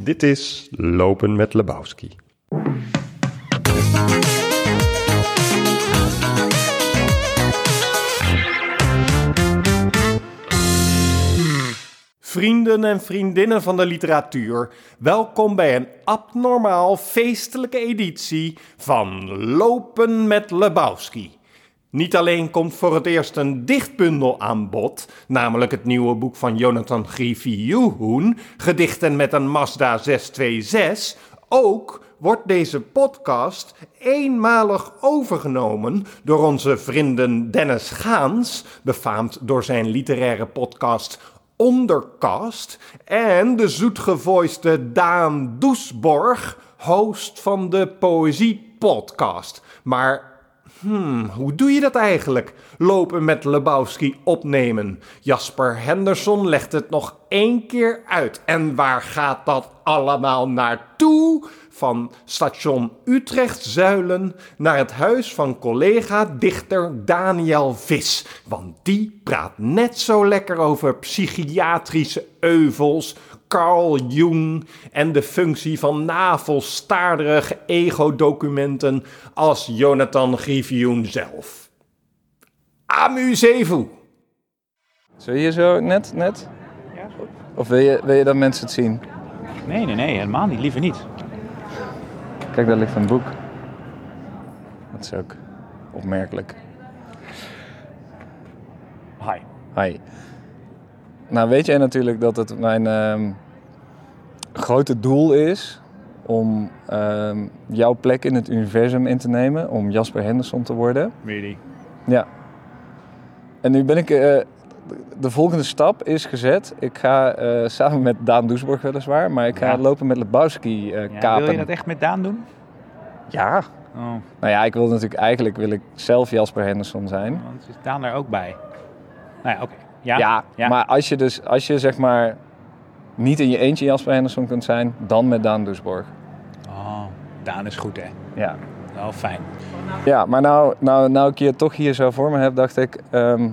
Dit is Lopen met Lebowski. Vrienden en vriendinnen van de literatuur, welkom bij een abnormaal feestelijke editie van Lopen met Lebowski. Niet alleen komt voor het eerst een dichtbundel aan bod, namelijk het nieuwe boek van Jonathan Griffioen, Gedichten met een Mazda 626, ook wordt deze podcast eenmalig overgenomen door onze vrienden Dennis Gaans, befaamd door zijn literaire podcast Ondercast, en de zoetgevoiste Daan Doesborg, host van de Poëzie Podcast. Maar Hmm, hoe doe je dat eigenlijk? Lopen met Lebowski opnemen. Jasper Henderson legt het nog één keer uit. En waar gaat dat allemaal naartoe? Van station Utrecht Zuilen naar het huis van collega dichter Daniel Vis. Want die praat net zo lekker over psychiatrische euvels, Carl Jung en de functie van navelstaarderige ego-documenten als Jonathan Griffioen zelf. Amusez-vous! Zul je hier zo net, net? Ja, goed. Of wil je, wil je dat mensen het zien? Nee, nee, nee, helemaal niet. Liever niet. Kijk, daar ligt een boek. Dat is ook opmerkelijk. Hi. Hi. Nou weet jij natuurlijk dat het mijn ehm, grote doel is om ehm, jouw plek in het universum in te nemen, om Jasper Henderson te worden. Really? Ja. En nu ben ik. eh, de volgende stap is gezet. Ik ga eh, samen met Daan Doesborg weliswaar, maar ik ga Ja. lopen met Lebowski eh Ja, kapen. wil je dat echt met Daan doen? Ja. Oh, Nou ja, ik wil natuurlijk eigenlijk wil ik zelf Jasper Henderson zijn. want is Daan daar ook bij? Nou ja, oké. Ja? Ja, Ja. maar als je dus als je zeg maar niet in je eentje Jasper Henderson kunt zijn, dan met Daan Doesborg. Oh, Daan is goed, hè? Ja. Wel fijn. Ja, maar nou, nou, nou ik je toch hier zo voor me heb, dacht ik, ehm,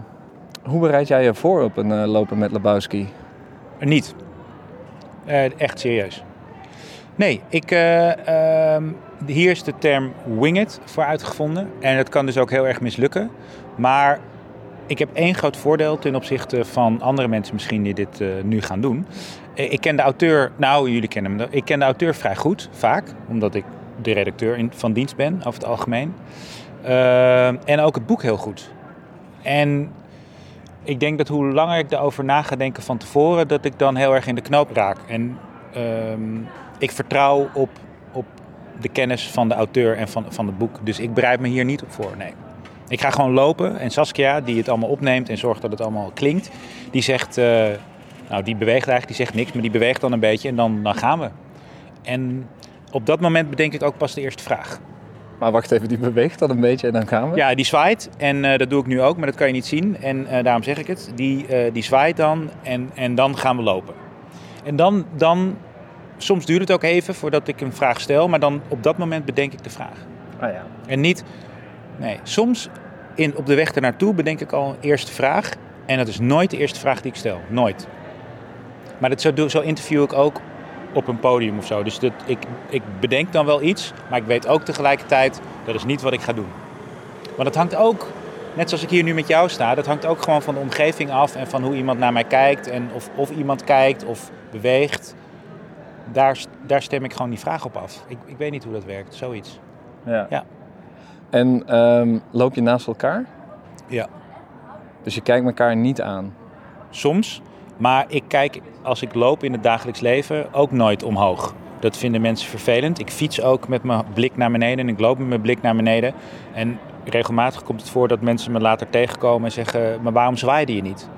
hoe bereid jij je voor op een eh, lopen met Lebowski? Eh, Niet. Eh, echt serieus. Nee, ik, eh, ehm, hier is de term wing it voor uitgevonden. En het kan dus ook heel erg mislukken. Maar ik heb één groot voordeel ten opzichte van andere mensen misschien die dit eh, nu gaan doen. Eh, Ik ken de auteur, nou jullie kennen hem, ik ken de auteur vrij goed, vaak. Omdat ik de redacteur in, van dienst ben, over het algemeen. Ehm, en ook het boek heel goed. En ik denk dat hoe langer ik erover na ga denken van tevoren, dat ik dan heel erg in de knoop raak. En ehm, ik vertrouw op, op de kennis van de auteur en van, van het boek. Dus ik bereid me hier niet op voor, nee. Ik ga gewoon lopen en Saskia, die het allemaal opneemt en zorgt dat het allemaal klinkt, die zegt, eh, nou die beweegt eigenlijk, die zegt niks, maar die beweegt dan een beetje en dan, dan gaan we. En op dat moment bedenk ik ook pas de eerste vraag. Maar wacht even, die beweegt dan een beetje en dan gaan we. Ja, die zwaait. En eh, dat doe ik nu ook, maar dat kan je niet zien. En eh, daarom zeg ik het. Die, die zwaait dan en, en dan gaan we lopen. En dan, dan, soms duurt het ook even voordat ik een vraag stel. Maar dan op dat moment bedenk ik de vraag. Ah, ja. En niet, nee, soms in, op de weg ernaartoe bedenk ik al een eerste vraag. En dat is nooit de eerste vraag die ik stel. Nooit. Maar dat zo, zo interview ik ook op een podium of zo. Dus dat, ik, ik bedenk dan wel iets, maar ik weet ook tegelijkertijd, dat is niet wat ik ga doen. Want het hangt ook, net zoals ik hier nu met jou sta, dat hangt ook gewoon van de omgeving af en van hoe iemand naar mij kijkt en of, of iemand kijkt of beweegt. Daar, daar stem ik gewoon die vraag op af. Ik, ik weet niet hoe dat werkt, zoiets. Ja. Ja. En ehm, loop je naast elkaar? Ja. Dus je kijkt elkaar niet aan? Soms, maar ik kijk als ik loop in het dagelijks leven ook nooit omhoog. Dat vinden mensen vervelend. Ik fiets ook met mijn blik naar beneden en ik loop met mijn blik naar beneden. En regelmatig komt het voor dat mensen me later tegenkomen en zeggen: Maar waarom zwaaide je niet?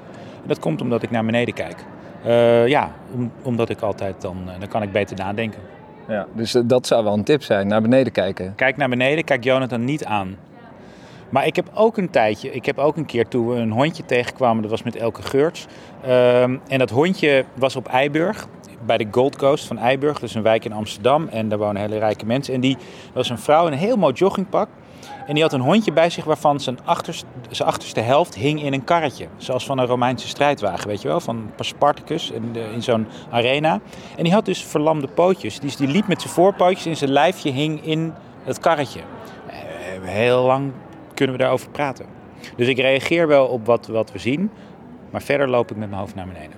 En dat komt omdat ik naar beneden kijk. Eh, ja, om- omdat ik altijd dan, eh, dan kan ik beter nadenken. Ja. Dus eh, dat zou wel een tip zijn, naar beneden kijken. Kijk naar beneden, kijk Jonathan niet aan. Maar ik heb ook een tijdje, ik heb ook een keer toen we een hondje tegenkwamen, dat was met Elke Geurts. Ehm, en dat hondje was op Eiburg, bij de Gold Coast van Eiburg, is een wijk in Amsterdam. En daar wonen hele rijke mensen. En die was een vrouw in een heel mooi joggingpak. En die had een hondje bij zich waarvan zijn achterste, zijn achterste helft hing in een karretje. Zoals van een Romeinse strijdwagen, weet je wel, van Spartacus in, de- in zo'n arena. En die had dus verlamde pootjes. Dus die liep met zijn voorpootjes en zijn lijfje hing in het karretje. Eh, Heel lang kunnen we daarover praten. Dus ik reageer wel op wat, wat we zien, maar verder loop ik met mijn hoofd naar beneden.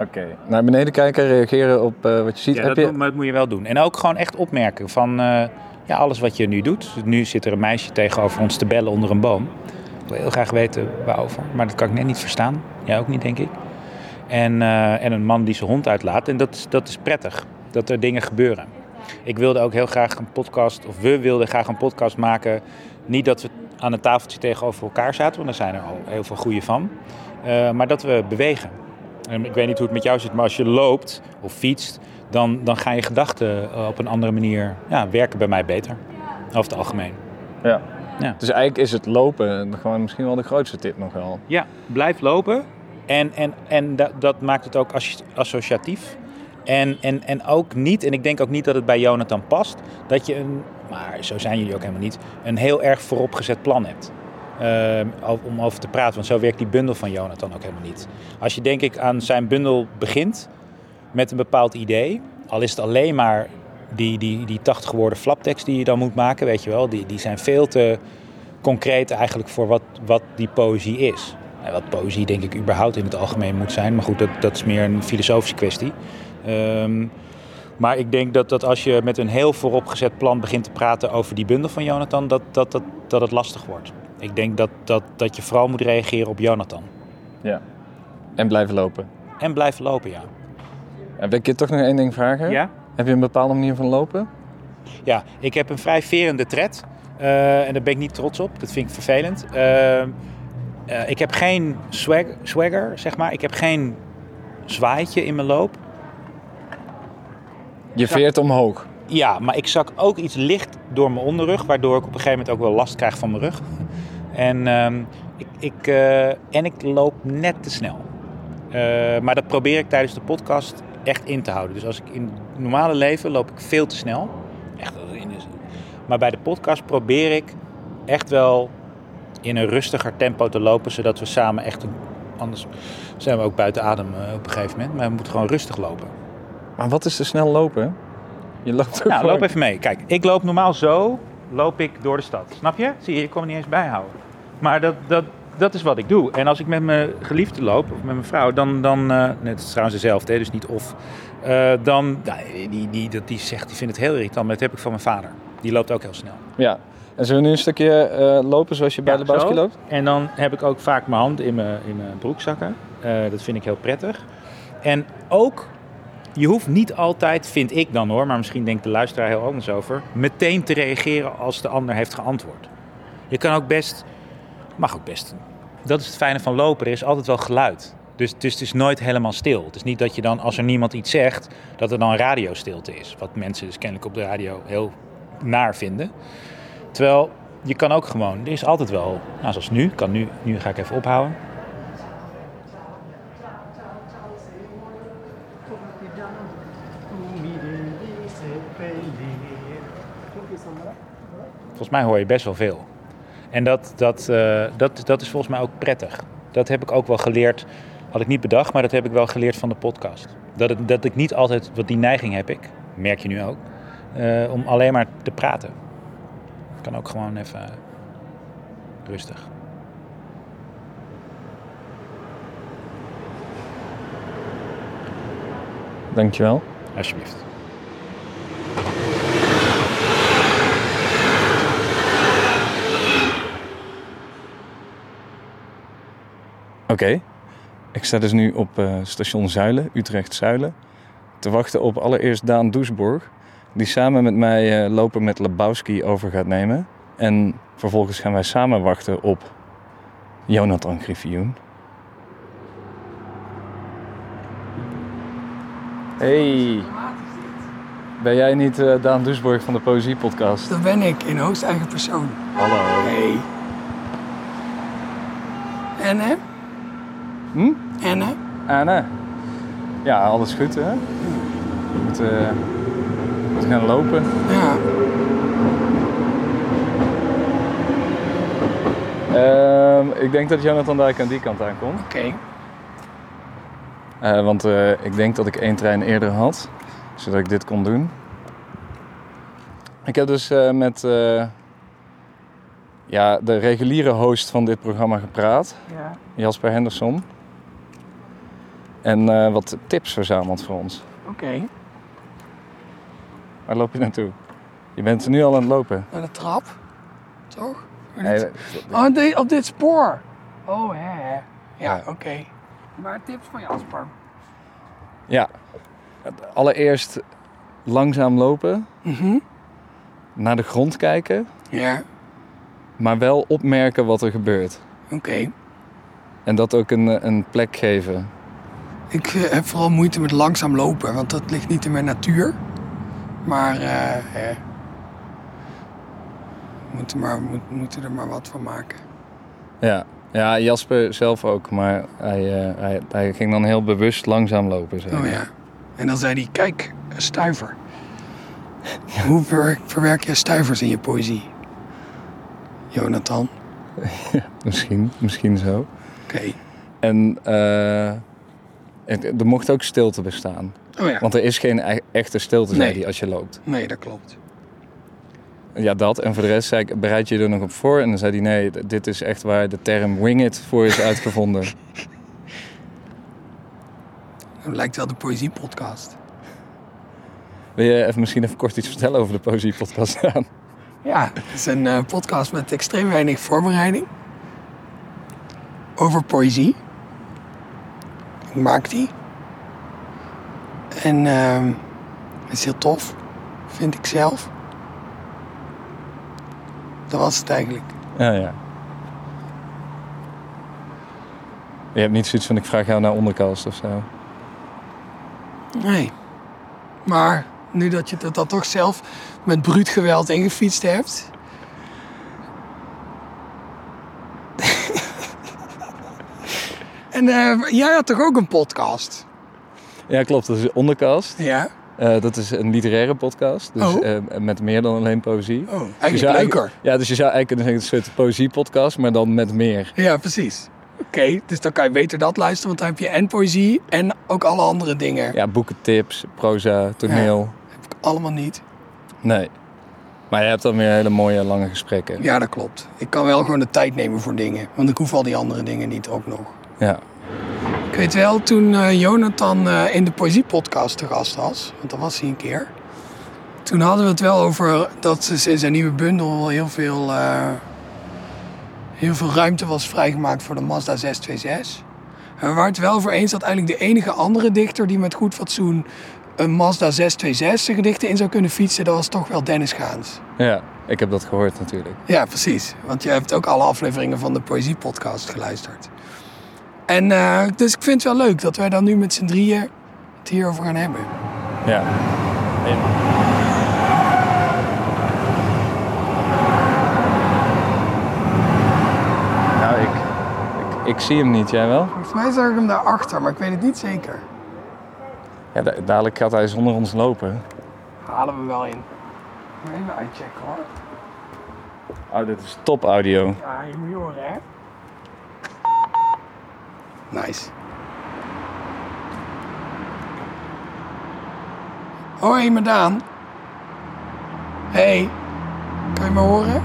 Oké. Naar beneden kijken, reageren op eh, wat je ziet. Ja, Heb dat, je... moet- maar dat moet je wel doen. En ook gewoon echt opmerken van eh, ja, alles wat je nu doet. Nu zit er een meisje tegenover ons te bellen onder een boom. Ik wil heel graag weten waarover, maar dat kan ik net niet verstaan. Jij ook niet, denk ik. En, eh, en een man die zijn hond uitlaat. En dat, dat is prettig, dat er dingen gebeuren. Ik wilde ook heel graag een podcast, of we wilden graag een podcast maken. Niet dat we aan een tafeltje tegenover elkaar zaten, want daar zijn er al heel veel goede van. Eh, maar dat we bewegen. En ik weet niet hoe het met jou zit, maar als je loopt of fietst, dan, dan gaan je gedachten eh, op een andere manier ja, werken bij mij beter. Over het algemeen. Ja. Ja. Dus eigenlijk is het lopen gewoon misschien wel de grootste tip nog wel. Ja, blijf lopen. En, en, en dat, dat maakt het ook as- associatief. En, en, en ook niet, en ik denk ook niet dat het bij Jonathan past, dat je een, maar zo zijn jullie ook helemaal niet, een heel erg vooropgezet plan hebt. eh, om over te praten, want zo werkt die bundel van Jonathan ook helemaal niet. Als je denk ik aan zijn bundel begint met een bepaald idee, al is het alleen maar die, die, die 80 woorden flaptekst die je dan moet maken, weet je wel, die, die zijn veel te concreet eigenlijk voor wat, wat die poëzie is. En wat poëzie denk ik überhaupt in het algemeen moet zijn. Maar goed, dat, dat is meer een filosofische kwestie. Ehm, maar ik denk dat, dat als je met een heel vooropgezet plan begint te praten over die bundel van Jonathan, dat, dat, dat, dat het lastig wordt. Ik denk dat, dat, dat je vooral moet reageren op Jonathan. Ja. En blijven lopen. En blijven lopen, ja. En wil ik je toch nog één ding vragen? Ja? Heb je een bepaalde manier van lopen? Ja, ik heb een vrij verende tred. eh, en daar ben ik niet trots op. Dat vind ik vervelend. Eh, eh, ik heb geen swag, swagger, zeg maar. Ik heb geen zwaaitje in mijn loop. Je veert omhoog. Ja, maar ik zak ook iets licht door mijn onderrug, waardoor ik op een gegeven moment ook wel last krijg van mijn rug. En, ehm, ik, ik, eh, en ik loop net te snel. Maar dat probeer ik tijdens de podcast echt in te houden. Dus als ik in het normale leven loop ik veel te snel. Echt, maar bij de podcast probeer ik echt wel in een rustiger tempo te lopen, zodat we samen echt een. Anders zijn we ook buiten adem eh, op een gegeven moment. Maar we moeten gewoon rustig lopen. Maar wat is te snel lopen? Je loopt ook Nou, loop even mee. Kijk, ik loop normaal zo, loop ik door de stad. Snap je? Zie je, ik kon het niet eens bijhouden. Maar dat, dat, dat is wat ik doe. En als ik met mijn geliefde loop, of met mijn vrouw, dan, dan eh, net is trouwens dezelfde, hè, dus niet of. eh, dan, ja, die, die, dat, die zegt, die vindt het heel irritant, maar dat heb ik van mijn vader. Die loopt ook heel snel. Ja. En zullen we nu een stukje eh, lopen zoals je bij Ja, Lebowski loopt? En dan heb ik ook vaak mijn hand in mijn, in mijn broekzakken. Dat vind ik heel prettig. En ook, je hoeft niet altijd, vind ik dan hoor, maar misschien denkt de luisteraar heel anders over, meteen te reageren als de ander heeft geantwoord. Je kan ook best, mag ook best. Dat is het fijne van lopen, er is altijd wel geluid. Dus, dus het is nooit helemaal stil. Het is niet dat je dan, als er niemand iets zegt, dat er dan radiostilte is. Wat mensen dus kennelijk op de radio heel naar vinden. Terwijl je kan ook gewoon, er is altijd wel, nou zoals nu, kan nu, nu ga ik even ophouden. Volgens mij hoor je best wel veel. En dat, dat, eh, dat, dat is volgens mij ook prettig. Dat heb ik ook wel geleerd, had ik niet bedacht, maar dat heb ik wel geleerd van de podcast. Dat, het, dat ik niet altijd, wat die neiging heb ik, merk je nu ook, eh, om alleen maar te praten. Ik kan ook gewoon even rustig. Dankjewel. Alsjeblieft. Oké. Ik sta dus nu op eh, station Zuilen, Utrecht Zuilen, te wachten op allereerst Daan Doesborg, die samen met mij eh, lopen met Lebowski over gaat nemen. En vervolgens gaan wij samen wachten op Jonathan Griffioen. Hey, ben jij niet eh, Daan Doesborg van de Poëzie Podcast? Dat ben ik, in hoogst eigen persoon. Hallo. Hey. En hè? Hm? En hè? Anne? Ja, alles goed hè? We moeten, eh, gaan lopen. Ja. Ehm, ik denk dat Jonathan Dijk aan die kant aankomt. Oké. Eh, want eh, ik denk dat ik één trein eerder had, zodat ik dit kon doen. Ik heb dus eh, met eh, ja, de reguliere host van dit programma gepraat, Ja. Jasper Henderson. En eh, wat tips verzameld voor ons. Oké. Waar loop je naartoe? Je bent nu al aan het lopen. Naar de trap. Toch? Nee, Oh, de- op dit spoor. Oh, hè. Ja, Ja. oké. Maar tips van Jasper. ja, allereerst langzaam lopen, Mhm. naar de grond kijken, Ja, maar wel opmerken wat er gebeurt. oké. En dat ook een, een plek geven. Ik eh, heb vooral moeite met langzaam lopen, want dat ligt niet in mijn natuur. Maar, eh. We moeten, maar, moet, moeten er maar wat van maken. Ja. ja, Jasper zelf ook, maar hij, eh, hij, hij ging dan heel bewust langzaam lopen. Zeg. Oh ja. En dan zei hij, kijk, een stuiver. Hoe verwerk, verwerk je stuivers in je poëzie? Jonathan. Misschien, misschien zo. Oké. En eh, er mocht ook stilte bestaan. Oh ja. Want er is geen e- echte stilte, zei Nee. hij, als je loopt. Nee, dat klopt. Ja, dat. En voor de rest zei ik, bereid je er nog op voor? En dan zei hij, nee, dit is echt waar de term wing it voor is uitgevonden. Dat lijkt wel de poëziepodcast. Wil je even, misschien even kort iets vertellen over de Poëzie-podcast aan? Ja, het is een eh, podcast met extreem weinig voorbereiding. Over poëzie. Ik maak die. En ehm, het is heel tof, vind ik zelf. Dat was het eigenlijk. Ja, ja. Je hebt niet zoiets van, ik vraag jou naar onderkast of zo. Nee. Maar nu dat je dat, dat toch zelf met bruut geweld ingefietst hebt. En eh, jij had toch ook een podcast? Ja, klopt. Dat is onderkast. Ja. Eh, dat is een literaire podcast. Dus Oh. eh, met meer dan alleen poëzie. Oh, Je eigenlijk leuker. Ja, dus je zou eigenlijk kunnen zeggen, een soort poëzie-podcast, maar dan met meer. Ja, precies. Oké, dus dan kan je beter dat luisteren, want dan heb je en poëzie en ook alle andere dingen. Ja, boeken, tips, proza, toneel. Heb ik allemaal niet. Nee. Maar je hebt dan weer hele mooie, lange gesprekken. Ja, dat klopt. Ik kan wel gewoon de tijd nemen voor dingen, want ik hoef al die andere dingen niet ook nog. Ja. Ik weet wel, toen eh, Jonathan eh, in de Poëziepodcast te gast was, want dat was hij een keer. Toen hadden we het wel over dat ze in zijn nieuwe bundel heel veel, eh, heel veel ruimte was vrijgemaakt voor de Mazda 626. En we waren het wel over eens dat eigenlijk de enige andere dichter die met goed fatsoen een Mazda 626 zijn gedichten in zou kunnen fietsen, dat was toch wel Dennis Gaans. ja, ik heb dat gehoord natuurlijk. Ja, precies. Want je hebt ook alle afleveringen van de Poëziepodcast geluisterd. En eh, dus ik vind het wel leuk dat wij dan nu met z'n drieën het hierover gaan hebben. Ja. Nou, ik, ik, ik zie hem niet, jij wel? Volgens mij zag ik hem daarachter, maar ik weet het niet zeker. Ja, da- dadelijk gaat hij zonder ons lopen. Halen we wel in. Even uitchecken hoor. Oh, dit is top audio. Ja, je moet horen hè. Nice. Hoi, Medaan. Hey, kan je me horen?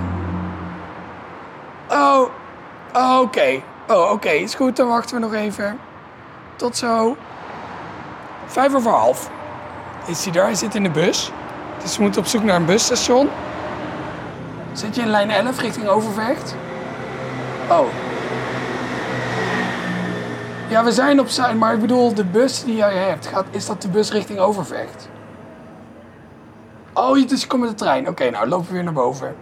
Oh, oh, oké. Oh, oké, is goed, dan wachten we nog even. Tot zo. Vijf over half. Is hij daar? Hij zit in de bus. Dus we moeten op zoek naar een busstation. Zit je in lijn 11 richting Overvecht? Oh. Ja, we zijn op zijn, maar ik bedoel, de bus die jij hebt, gaat, is dat de bus richting Overvecht? Oh, dus je komt met de trein. Oké, nou lopen we weer naar boven.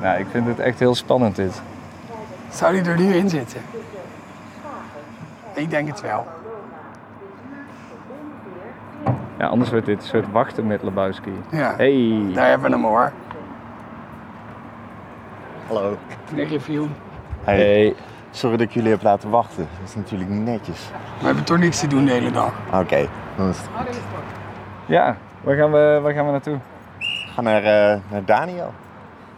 Nou, ik vind het echt heel spannend dit. Zou die er nu in zitten? Ik denk het wel. Ja, anders wordt dit een soort wachten met Lebowski. Ja, Hey. daar hebben we hem hoor. Hallo. Leg je viel. Hey. Hey. Sorry dat ik jullie heb laten wachten. Dat is natuurlijk niet netjes. We hebben toch niks te doen de hele dag. Oké, dan is het goed. Ja, waar gaan we, waar gaan we naartoe? Ga naar, eh, naar Daniel.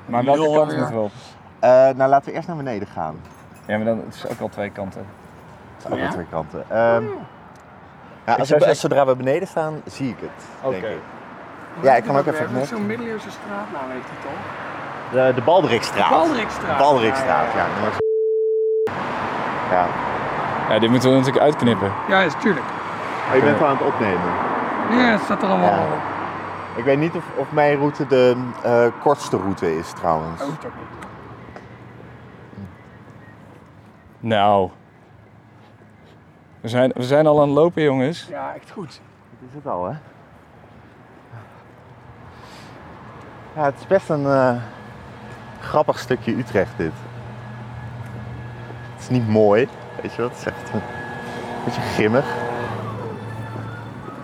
Maar welke Lul kant moeten we op? Eh, nou, laten we eerst naar beneden gaan. Ja, maar dan het is ook al twee kanten. Het zijn ook Ja? wel twee kanten. Ehm, ja, als we, zeggen- zodra we beneden staan, zie ik het, denk Oké. ik. Ja, ik kan ook even zo'n middeleeuwse straatnaam heeft hij toch? De, de Balderikstraat. Baldrikstraat. Balderikstraat, ja. Ja. Ja, dit moeten we natuurlijk uitknippen. Ja, is tuurlijk. Maar je bent wel aan het opnemen. Ja, het staat er allemaal Ja. op. Ik weet niet of, of mijn route de eh, kortste route is, trouwens. Oh, toch niet. Nou. We zijn, we zijn al aan het lopen, jongens. Ja, echt goed. Dat is het al, hè? Ja, het is best een eh, grappig stukje Utrecht, dit. Het is niet mooi, weet je wat? Het is echt een beetje grimmig.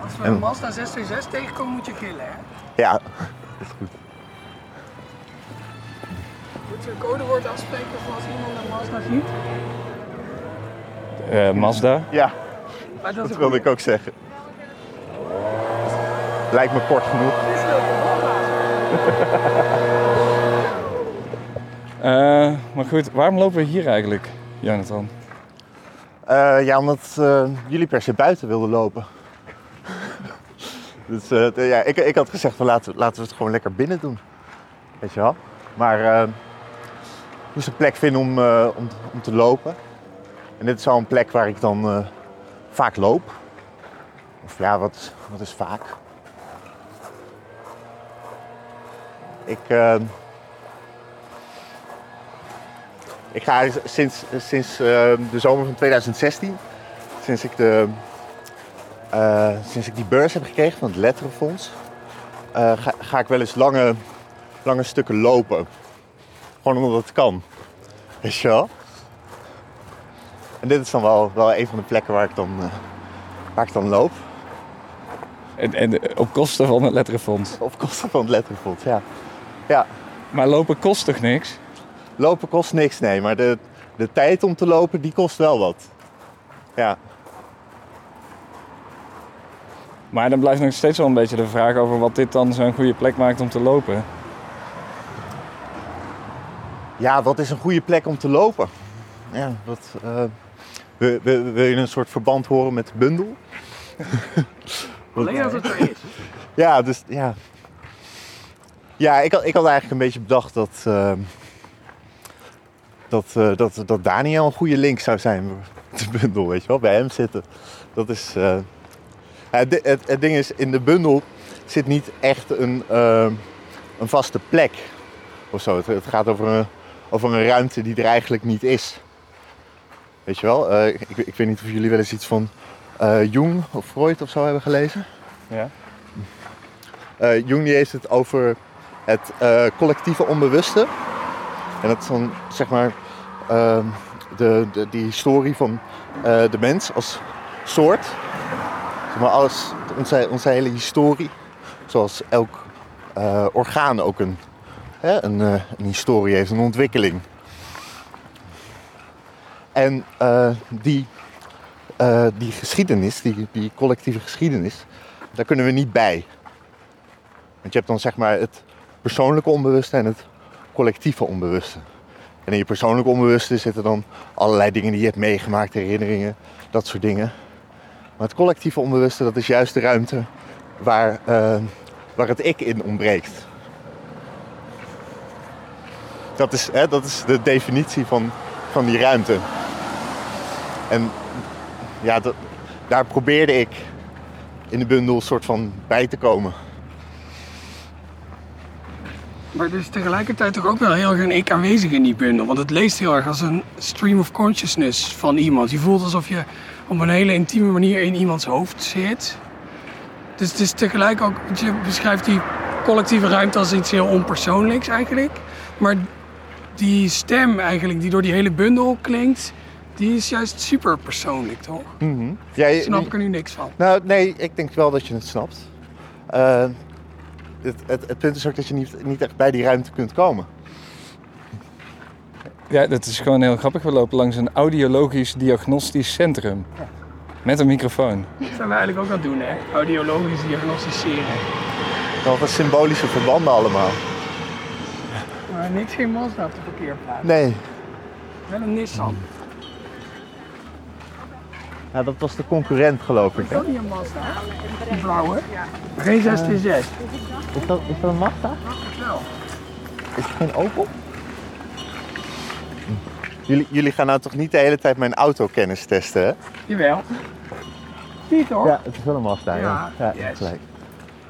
Als we En- een Mazda 626 tegenkomen, moet je gillen, hè? Ja, dat is goed. Moet je een codewoord afspreken voor als iemand een Mazda ziet? Eh, Mazda. Ja, Maar dat dat wilde ik ook zeggen. Lijkt me kort genoeg. Dit is leuk, Eh, maar goed, waarom lopen we hier eigenlijk, Jonathan? Eh, ja, omdat eh, jullie per se buiten wilden lopen. dus ja, ik, ik had gezegd, van, laten, laten we het gewoon lekker binnen doen. Weet je wel? Maar ik moest een plek vinden om, om, om te lopen. En dit is al een plek waar ik dan vaak loop. Of ja, wat, wat is vaak? Ik, ik ga sinds, sinds eh, de zomer van 2016, sinds ik, de, eh, sinds ik die beurs heb gekregen van het Letterenfonds, eh, ga, ga ik wel eens lange, lange stukken lopen. Gewoon omdat het kan. Weet je wel? En dit is dan wel, wel een van de plekken waar ik dan, eh, waar ik dan loop. En, en op kosten van het letterenfonds. Op kosten van het Letterenfonds, ja. Ja, Maar lopen kost toch niks? Lopen kost niks, nee. Maar de, de tijd om te lopen, die kost wel wat. Ja. Maar dan blijft nog steeds wel een beetje de vraag over wat dit dan zo'n goede plek maakt om te lopen. Ja, wat is een goede plek om te lopen? Ja, wat, eh, wil, wil, wil je een soort verband horen met de bundel? Alleen als het zo is. Ja, dus ja. Ja, ik had, ik had eigenlijk een beetje bedacht dat, eh, dat, eh, dat, dat Daniel een goede link zou zijn de bundel, weet je wel, bij hem zitten. Dat is. eh, het, het, het ding is, in de bundel zit niet echt een, eh, een vaste plek of zo. Het, het gaat over een, over een ruimte die er eigenlijk niet is. Weet je wel, ik, ik weet niet of jullie wel eens iets van Jung of Freud of zo hebben gelezen. Ja. Jung die heeft het over het collectieve onbewuste. En dat is dan zeg maar de, de, die historie van eh, de mens als soort. Maar alles, onze, onze hele historie, zoals elk eh, orgaan ook een, hè, een, eh, een historie heeft, een ontwikkeling. En die, die geschiedenis, die, die collectieve geschiedenis, daar kunnen we niet bij. Want je hebt dan zeg maar het persoonlijke onbewuste en het collectieve onbewuste. En in je persoonlijke onbewuste zitten dan allerlei dingen die je hebt meegemaakt, herinneringen, dat soort dingen. Maar het collectieve onbewuste, dat is juist de ruimte waar, eh, waar het ik in ontbreekt. Dat is, hè, dat is de definitie van, van die ruimte. En ja, dat, daar probeerde ik in de bundel soort van bij te komen. Maar er is tegelijkertijd toch ook wel heel erg een ik aanwezig in die bundel. Want het leest heel erg als een stream of consciousness van iemand. Je voelt alsof je op een hele intieme manier in iemands hoofd zit. Dus het is tegelijk ook, je beschrijft die collectieve ruimte als iets heel onpersoonlijks eigenlijk. Maar die stem eigenlijk die door die hele bundel klinkt, die is juist super persoonlijk, toch? Ja, je- Snap ik er nu niks van. Nou, nee, ik denk wel dat je het snapt. Eh, het, het, het punt is ook dat je niet, niet echt bij die ruimte kunt komen. Ja, dat is gewoon heel grappig. We lopen langs een audiologisch diagnostisch centrum. Met een microfoon. Dat zijn we eigenlijk ook aan het doen, hè? Audiologisch diagnosticeren. Wat een symbolische verbanden allemaal. Maar niks geen Mazda op de parkeerplaats. Nee. Wel een Nissan. Ja, dat was de concurrent geloof ik. Is dat niet een Mazda? Die blauwe? Geen 1606. Is, dat, is dat een Mazda? Wel. Is het geen Opel? Jullie, jullie gaan nou toch niet de hele tijd mijn autokennis testen, hè? Jawel. Zie je toch? Ja, het is wel een Mazda, Ja, ja. yes. gelijk.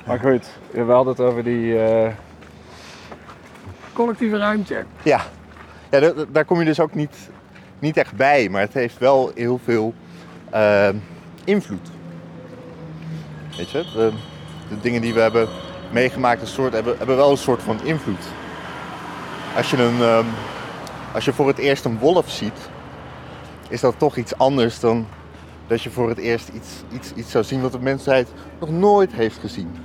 Maar goed, we hadden het over die... eh, Collectieve ruimte. Ja, ja daar, daar kom je dus ook niet, niet echt bij, maar het heeft wel heel veel eh, invloed. Weet je, de, de dingen die we hebben meegemaakt een soort, hebben, hebben wel een soort van invloed. Als je, een, ehm, als je voor het eerst een wolf ziet, is dat toch iets anders dan dat je voor het eerst iets, iets, iets zou zien wat de mensheid nog nooit heeft gezien.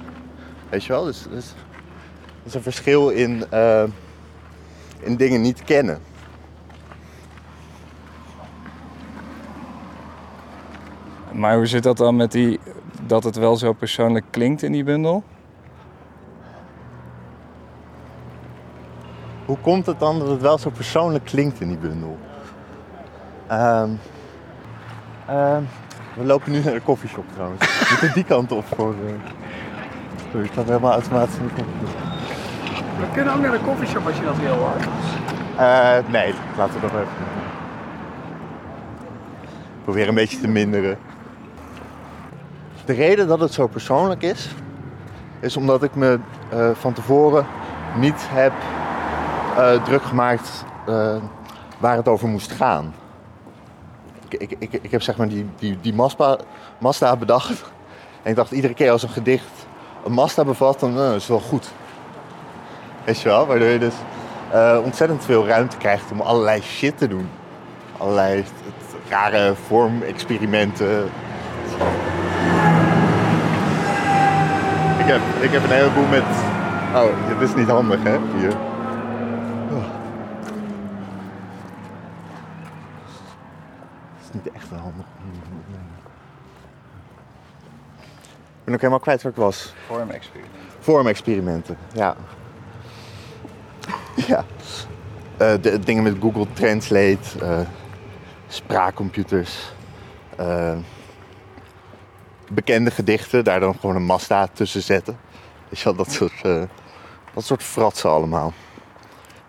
Weet je wel? Dus, dus er is een verschil in, eh, in dingen niet kennen. Maar hoe zit dat dan met die... dat het wel zo persoonlijk klinkt in die bundel? Hoe komt het dan dat het wel zo persoonlijk klinkt in die bundel? Ehm, ehm, we lopen nu naar de koffieshop trouwens. We moeten die kant op voor. eh Sorry, ik had helemaal automatisch in de koffieshop. We kunnen ook naar de koffieshop als je dat wil hoor. Eh, nee, laten we nog even. Ik probeer een beetje te minderen. De reden dat het zo persoonlijk is, is omdat ik me eh, van tevoren niet heb eh, druk gemaakt eh, waar het over moest gaan. Ik, ik, ik, heb zeg maar die, die, die bedacht. En ik dacht iedere keer als een gedicht een Mazda bevat, dan is het wel goed. Weet je wel? Waardoor je dus ontzettend veel ruimte krijgt om allerlei shit te doen. Allerlei t- rare vormexperimenten. Ik heb, ik heb een heleboel met... Oh, dit is niet handig hè, hier. Oh. Het is niet echt handig. Ik ben ook helemaal kwijt waar ik was. Vormexperiment. Vormexperimenten, ja. Ja. Eh, de, dingen met Google Translate, eh, spraakcomputers, eh, bekende gedichten, daar dan gewoon een Mazda tussen zetten. Weet je wel, dat soort, eh, dat soort fratsen allemaal.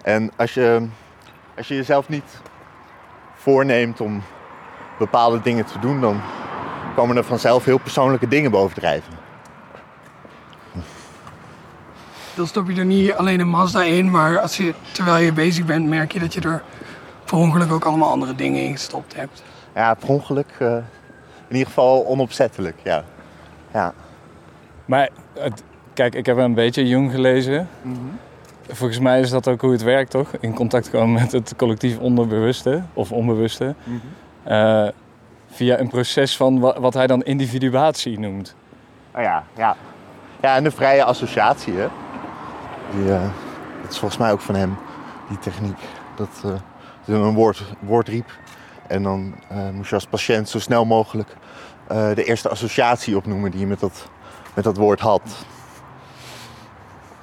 En als je, als je jezelf niet voorneemt om bepaalde dingen te doen, dan komen er vanzelf heel persoonlijke dingen bovendrijven. Dan stop je er niet alleen een Mazda in, maar als je, terwijl je bezig bent, merk je dat je er per ongeluk ook allemaal andere dingen in gestopt hebt. Ja, per ongeluk. eh, in ieder geval onopzettelijk, ja. Ja. Maar het- kijk, ik heb een beetje Jung gelezen. Volgens mij is dat ook hoe het werkt, toch? In contact komen met het collectief onderbewuste of onbewuste. Eh, via een proces van wa- wat hij dan individuatie noemt. Oh ja, ja. Ja, en de vrije associatie, hè. Die, eh, dat is volgens mij ook van hem, die techniek. Dat hij een woord, woord riep. En dan eh, moest je als patiënt zo snel mogelijk eh, de eerste associatie opnoemen die je met dat, met dat woord had.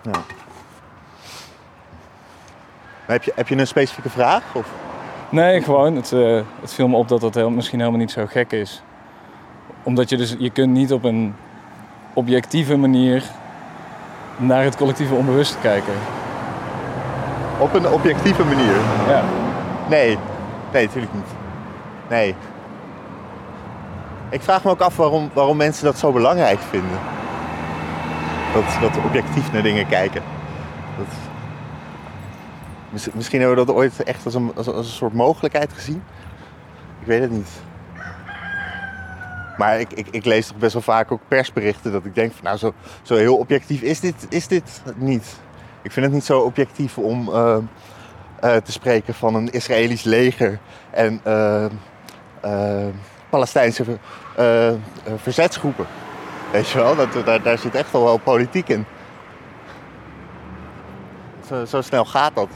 Ja. Heb, je, heb je een specifieke vraag? Of? Nee, gewoon. Het, eh, het viel me op dat dat heel, misschien helemaal niet zo gek is. Omdat je dus, je kunt niet op een objectieve manier naar het collectieve onbewuste kijken. Op een objectieve manier? Ja. Nee, nee, natuurlijk niet. Nee. Ik vraag me ook af waarom, waarom mensen dat zo belangrijk vinden. Dat, dat objectief naar dingen kijken. Dat, Miss- misschien hebben we dat ooit echt als een, als, een- als een soort mogelijkheid gezien. Ik weet het niet. Maar ik, ik, ik lees toch best wel vaak ook persberichten dat ik denk van nou zo, zo heel objectief is dit, is dit niet. Ik vind het niet zo objectief om eh, eh, te spreken van een Israëlisch leger en eh, Palestijnse ver- eh, eh, verzetsgroepen. Weet je wel, dat, daar, daar zit echt al wel politiek in. Zo, zo snel gaat dat.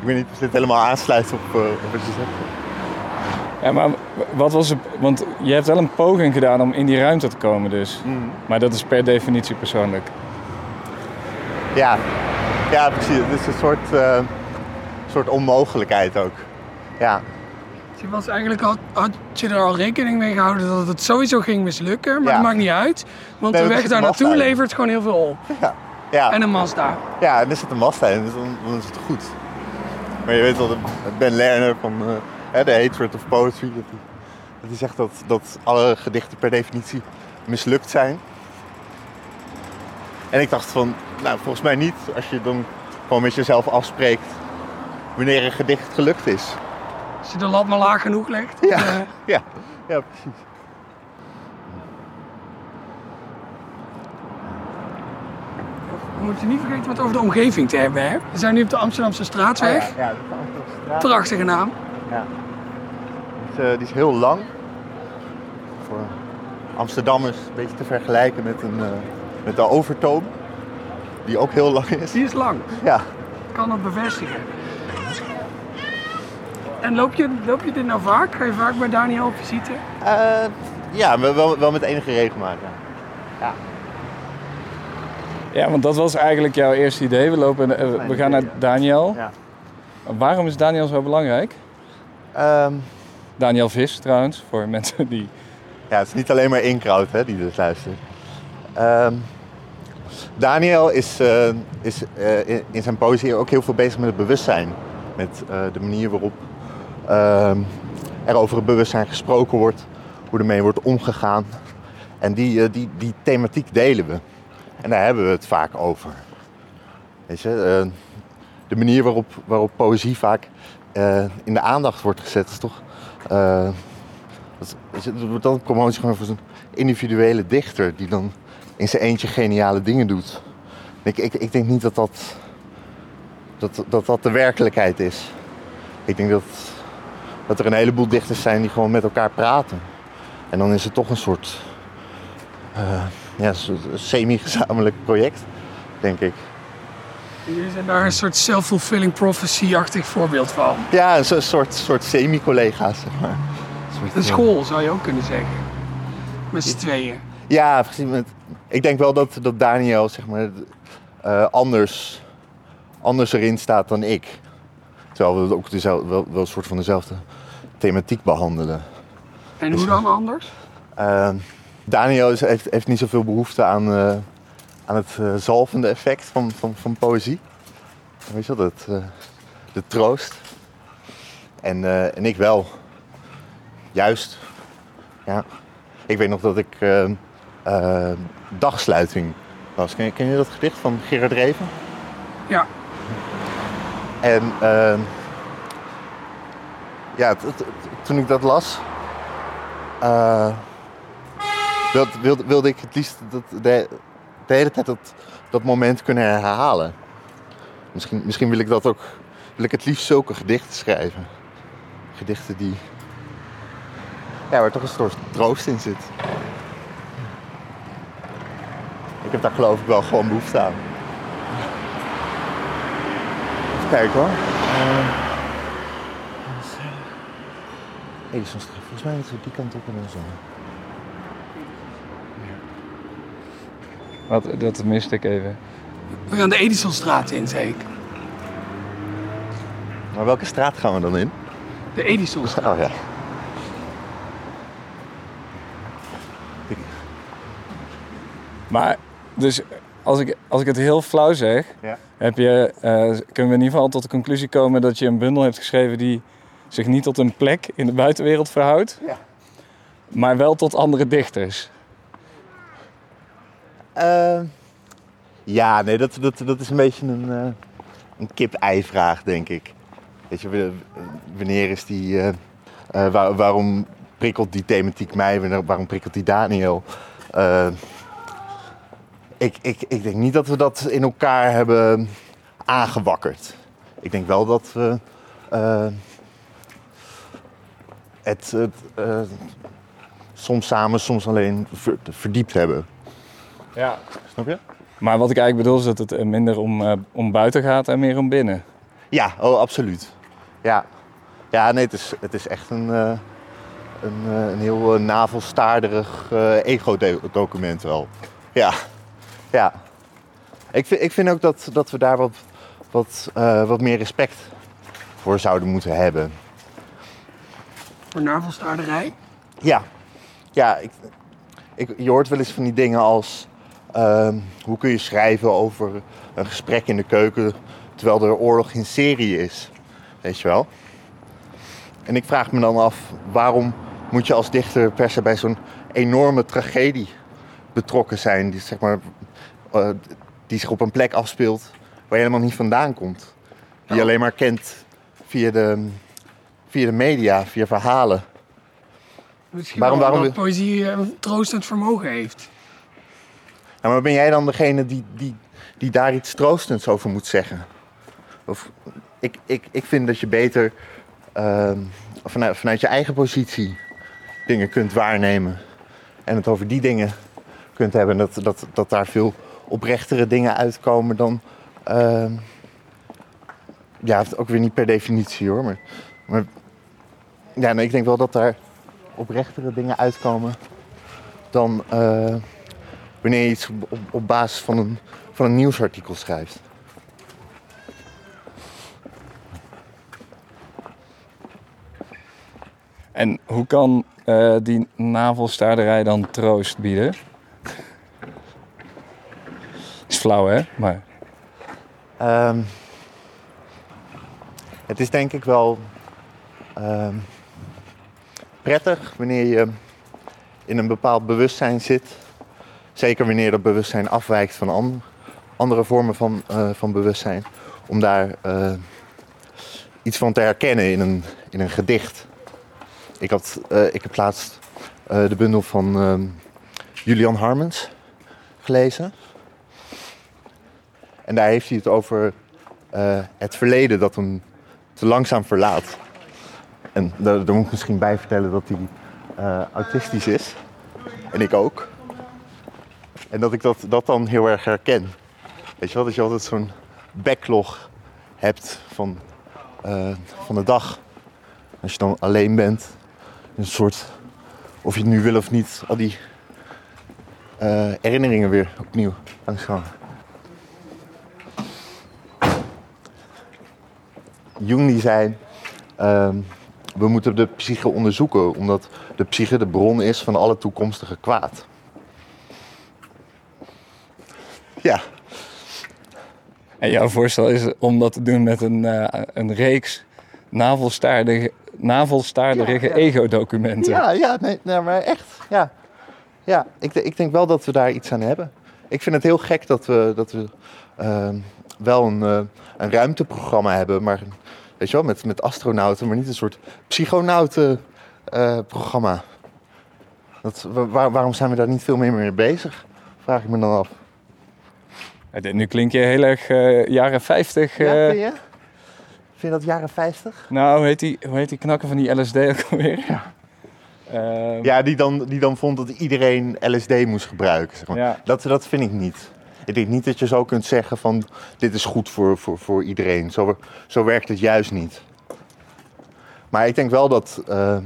Ik weet niet of dit helemaal aansluit op, eh, op wat je zegt. Ja, maar wat was het? Want je hebt wel een poging gedaan om in die ruimte te komen, dus. Maar dat is per definitie persoonlijk. Ja, Ja, precies. Het is een soort, eh, soort onmogelijkheid ook. Ja, Je was eigenlijk al, had je er al rekening mee gehouden dat het sowieso ging mislukken, maar Ja. dat maakt niet uit. Want Nee, de weg daar naartoe levert gewoon heel veel op. ja, ja. En een Mazda. ja en er zit een Mazda in, dus dan, dan is het goed. Maar je weet wel, Ben Lerner van eh, hè, The Hatred of Poetry, dat hij, dat hij zegt dat, dat alle gedichten per definitie mislukt zijn. En ik dacht van, nou volgens mij niet, als je dan gewoon met jezelf afspreekt wanneer een gedicht gelukt is. Als je de lat maar laag genoeg legt. Ja. eh, Ja, ja precies. we moeten niet vergeten wat over de omgeving te hebben. Hè? We zijn nu op de Amsterdamse straatweg. Ah, ja, ja, de Amsterdamstraat. Prachtige naam. Ja. Die is, eh, die is heel lang. Voor Amsterdammers een beetje te vergelijken met, een, eh, met de Overtoom. Die ook heel lang is. Die is lang. Ja. Ik kan dat bevestigen. En loop je, loop je dit nou vaak? Ga je vaak bij Daniel op visite? Eh, ja, wel, wel met enige regelmaat. Ja. Ja, want dat was eigenlijk jouw eerste idee. We, lopen, eh, we gaan naar Daniel. Ja. Waarom is Daniel zo belangrijk? Ehm, Daniel Vis trouwens, voor mensen die... ja, het is niet alleen maar Inkraut hè, die dus luistert. Ehm, Daniel is, eh, is eh, in, zijn poëzie ook heel veel bezig met het bewustzijn. Met eh, de manier waarop er over het bewustzijn gesproken wordt, hoe ermee wordt omgegaan. En die, eh, die, die thematiek delen we. En daar hebben we het vaak over. Weet je, eh, de manier waarop, waarop poëzie vaak eh, in de aandacht wordt gezet is toch... dat, wordt dan promotie gewoon voor zo'n individuele dichter die dan in zijn eentje geniale dingen doet. Ik, ik, ik denk niet dat dat, dat, dat dat de werkelijkheid is. Ik denk dat, dat er een heleboel dichters zijn die gewoon met elkaar praten. En dan is het toch een soort eh, ja, semi-gezamenlijk project, denk ik. Jullie zijn daar een soort self-fulfilling prophecy-achtig voorbeeld van. Ja, een so- soort, soort semi-collega's, zeg maar. Een soort, Een school zou je ook kunnen zeggen. Met z'n tweeën. Ja, precies. Met, ik denk wel dat, dat Daniel zeg maar, eh, anders, anders erin staat dan ik. Terwijl we ook dezelfde, wel, wel een soort van dezelfde thematiek behandelen. En hoe dan anders? Eh, Daniel is, heeft, heeft niet zoveel behoefte aan, eh, aan het eh, zalvende effect van, van, van poëzie. Weet je wel, dat, eh, de troost. En, en ik wel. Juist. Ja. Ik weet nog dat ik eh, eh, dagsluiting was. Ken, je- ken je dat gedicht van Gerard Reven? Ja. En eh, ja, toen ik dat las, eh, wilde, wilde, ik het liefst dat de, hele tijd dat, dat moment kunnen herhalen. Misschien, misschien wil ik dat ook, wil ik het liefst zulke gedichten schrijven. Gedichten die, ja, waar toch een soort troost in zit. Ik heb daar geloof ik wel gewoon behoefte aan. Even kijken hoor. Uh, Edisonstraat. Volgens mij moeten we die kant op en dan zo. Wat, dat miste ik even. We gaan de Edisonstraat in, zei ik. Maar welke straat gaan we dan in? De Edisonstraat. Oh ja. Maar, dus als ik, als ik het heel flauw zeg, Ja. heb je, eh, kunnen we in ieder geval tot de conclusie komen dat je een bundel hebt geschreven die zich niet tot een plek in de buitenwereld verhoudt, Ja. maar wel tot andere dichters. Eh, ja, nee, dat, dat, dat is een beetje een, eh, een kip-ei-vraag, denk ik. Weet je, w- wanneer is die... eh, eh, waar- waarom prikkelt die thematiek mij? Wanneer- Waarom prikkelt die Daniel? Eh, ik, ik, ik denk niet dat we dat in elkaar hebben aangewakkerd. Ik denk wel dat we eh, het, het eh, soms samen, soms alleen ver- verdiept hebben. Ja. Snap je? Maar wat ik eigenlijk bedoel is dat het eh, minder om, eh, om buiten gaat en meer om binnen. Ja, oh, absoluut. Ja, ja nee, het is, het is echt een, eh, een, eh, een heel navelstaarderig eh, ego-document wel. Ja, ja. Ik vind, ik vind ook dat, dat we daar wat, wat, eh, wat meer respect voor zouden moeten hebben. Voor navelstaarderij. Ja, ja ik, ik, je hoort wel eens van die dingen als ehm, hoe kun je schrijven over een gesprek in de keuken terwijl er oorlog in Syrië is. Weet je wel? En ik vraag me dan af waarom moet je als dichter per se bij zo'n enorme tragedie betrokken zijn, die, zeg maar, eh, die zich op een plek afspeelt waar je helemaal niet vandaan komt. Die je alleen maar kent via de, via de media, via verhalen. Misschien Waarom- waarom omdat poëzie een troostend vermogen heeft. Maar ben jij dan degene die, die, die daar iets troostends over moet zeggen? Of, ik, ik, ik vind dat je beter ehm, vanuit, vanuit je eigen positie dingen kunt waarnemen. En het over die dingen kunt hebben. Dat, dat, dat daar veel oprechtere dingen uitkomen dan... ehm, ja, ook weer niet per definitie hoor. Maar, maar ja, nee, ik denk wel dat daar oprechtere dingen uitkomen dan... eh, wanneer je iets op, basis van een, van een nieuwsartikel schrijft. En hoe kan eh, die navelstaarderij dan troost bieden? Is flauw, hè? Maar Ehm, het is denk ik wel ehm, prettig wanneer je in een bepaald bewustzijn zit. Zeker wanneer dat bewustzijn afwijkt van an- andere vormen van, eh, van bewustzijn. Om daar eh, iets van te herkennen in een, in een gedicht. Ik, had, eh, ik heb laatst de bundel van Julian Harmens gelezen. En daar heeft hij het over het verleden dat hem te langzaam verlaat. En daar, moet ik misschien bij vertellen dat hij eh, autistisch is. En ik ook. En dat ik dat, dat dan heel erg herken. Weet je wel, dat je altijd zo'n backlog hebt van, eh, van de dag. Als je dan alleen bent. Een soort, of je het nu wil of niet, al die eh, herinneringen weer opnieuw langskomen. Jung die zei, ehm, we moeten de psyche onderzoeken, omdat de psyche de bron is van alle toekomstige kwaad. Ja, En jouw voorstel is om dat te doen met een, eh, een reeks navelstaardige, Ja, ja. ego-documenten. ja, ja nee, nee, maar echt. Ja, ja ik, ik denk wel dat we daar iets aan hebben. Ik vind het heel gek dat we, dat we ehm, wel een, eh, een ruimteprogramma hebben, maar weet je wel, met, met astronauten, maar niet een soort psychonauten-programma. waar- waarom zijn we daar niet veel meer mee bezig? Vraag ik me dan af. Eh, Nu klink je heel erg eh, jaren 50. Ja, eh, vind je? Vind je dat jaren 50? nou, hoe heet, die, hoe heet die knakker van die LSD ook alweer? Ja. Ja, die dan, die dan vond dat iedereen LSD moest gebruiken. Zeg maar. Ja. dat, dat vind ik niet. Ik denk niet dat je zo kunt zeggen van dit is goed voor, voor, voor iedereen. Zo, zo werkt het juist niet. Maar ik denk wel dat, eh,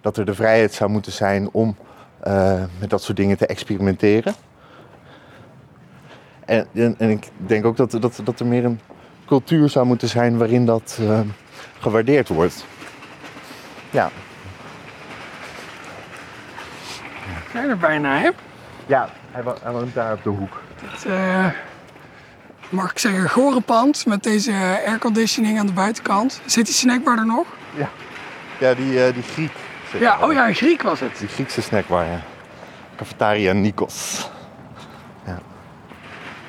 dat er de vrijheid zou moeten zijn om eh, met dat soort dingen te experimenteren. En, en, en ik denk ook dat, dat, dat er meer een cultuur zou moeten zijn waarin dat eh, gewaardeerd wordt. Ja, Zijn er bijna, hè? ja hij, wo- hij woont daar op de hoek. Het, eh, mag ik zeggen, gore pand met deze airconditioning aan de buitenkant. Zit die snackbar er nog? Ja, die, eh, die Griek. Ja, oh ja, een Griek was het. Die Griekse snackbar, ja. Cafetaria Nikos.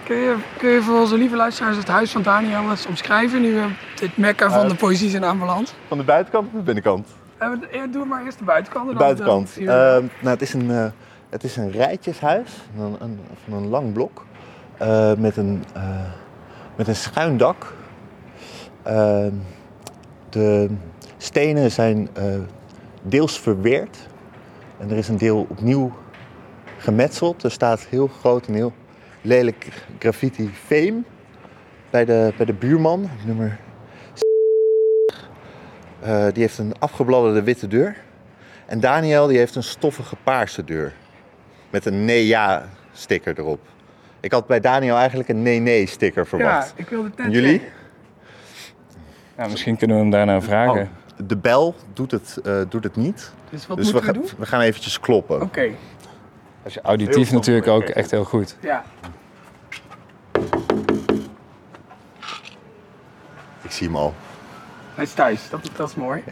Kun je, kun je voor onze lieve luisteraars het huis van Daniel eens omschrijven? Nu we dit mekka van Eh. de poëzie zijn aanbeland. Van de buitenkant of de binnenkant? Ja, doe maar eerst de buitenkant. en De dan buitenkant. de- Ehm, nou, het is een, het is een rijtjeshuis een, van een lang blok. eh, met, een, eh, met een schuin dak. Ehm, de stenen zijn eh, deels verweerd. En er is een deel opnieuw gemetseld. Er staat heel groot en heel lelijk graffiti fame bij de, bij de buurman, nummer eh, die heeft een afgebladderde witte deur. En Daniel die heeft een stoffige paarse deur. Met een nee-ja sticker erop. Ik had bij Daniel eigenlijk een nee-nee sticker Ja, verwacht. ik wilde het net En jullie? Ja, misschien kunnen we hem daarna vragen. Oh, de bel doet het, eh, doet het niet. Dus wat dus we, moeten we gaan- doen? we gaan eventjes kloppen. Oké, Als je auditief Heel natuurlijk ook echt heel goed. ja. Ik zie hem al. Hij is thuis, dat, dat is mooi.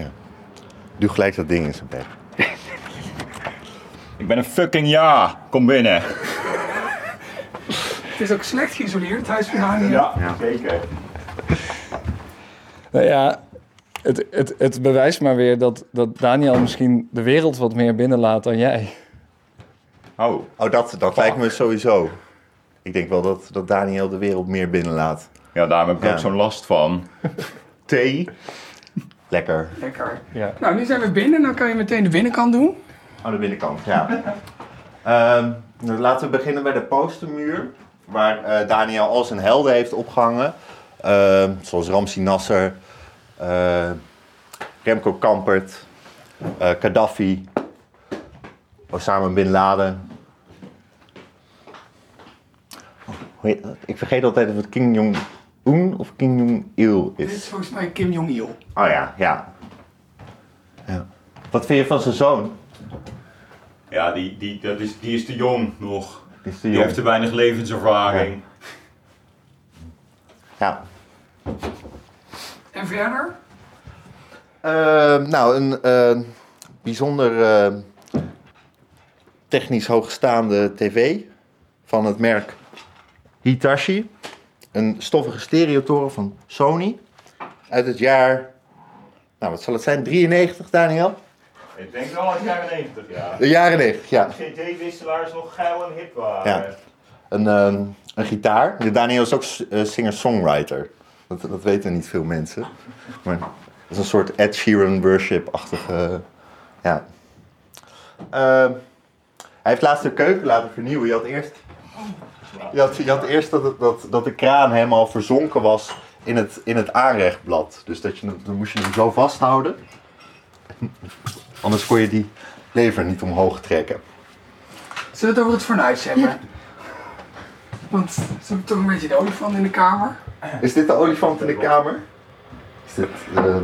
Doe gelijk dat ding in zijn bek. Ik ben een fucking ja. Kom binnen. Het is ook slecht geïsoleerd, het huis van Daniel. Ja, zeker. Nou ja, het, het, het bewijst maar weer dat, dat Daniel misschien de wereld wat meer binnenlaat dan jij. Oh, Oh, dat, dat lijkt me sowieso. Ik denk wel dat, dat Daniel de wereld meer binnenlaat. ja, daar heb ik Ja. ook zo'n last van. Thee. Lekker. Lekker. Ja. Nou, nu zijn we binnen, dan kan je meteen de binnenkant doen. Aan de binnenkant, ja. Ehm, nou, laten we beginnen bij de postermuur. Waar eh, Daniel al zijn helden heeft opgehangen. Ehm, zoals Ramsi Nasser, eh, Remco Kampert, eh, Gaddafi, Osama Bin Laden. Oh, hoe heet dat? Ik vergeet altijd of het Kim Jong-un of Kim Jong-il Dit is is. volgens mij Kim Jong-il. Oh ja, ja. ja. Wat vind je van zijn zoon? Ja, die, die, dat is, die is te jong nog. Is Die jong? heeft te weinig levenservaring. Ja. En verder? Eh, nou, een eh, bijzonder eh, technisch hoogstaande tv van het merk Hitachi. Een stoffige stereotoren van Sony uit het jaar, nou wat zal het zijn, 93 Daniel? Ik denk wel uit de jaren 90, ja. De jaren 90, ja. CD-wisselaars nog geil en hip waren. Ja. Een, ehm, een gitaar. Daniel is ook eh, singer-songwriter. Dat, dat weten niet veel mensen. Maar het is een soort Ed Sheeran worship-achtige... ja. Ehm, hij heeft laatst de keuken laten vernieuwen. Je had eerst, je had, je had eerst dat, dat, dat de kraan helemaal verzonken was in het, in het aanrechtblad. Dus dat je, dan moest je hem zo vasthouden. Anders kon je die lever niet omhoog trekken. Zullen we het over het fornuis hebben? Want ze hebben toch een beetje de olifant in de kamer. Is dit de olifant in de kamer? Is dit. eh,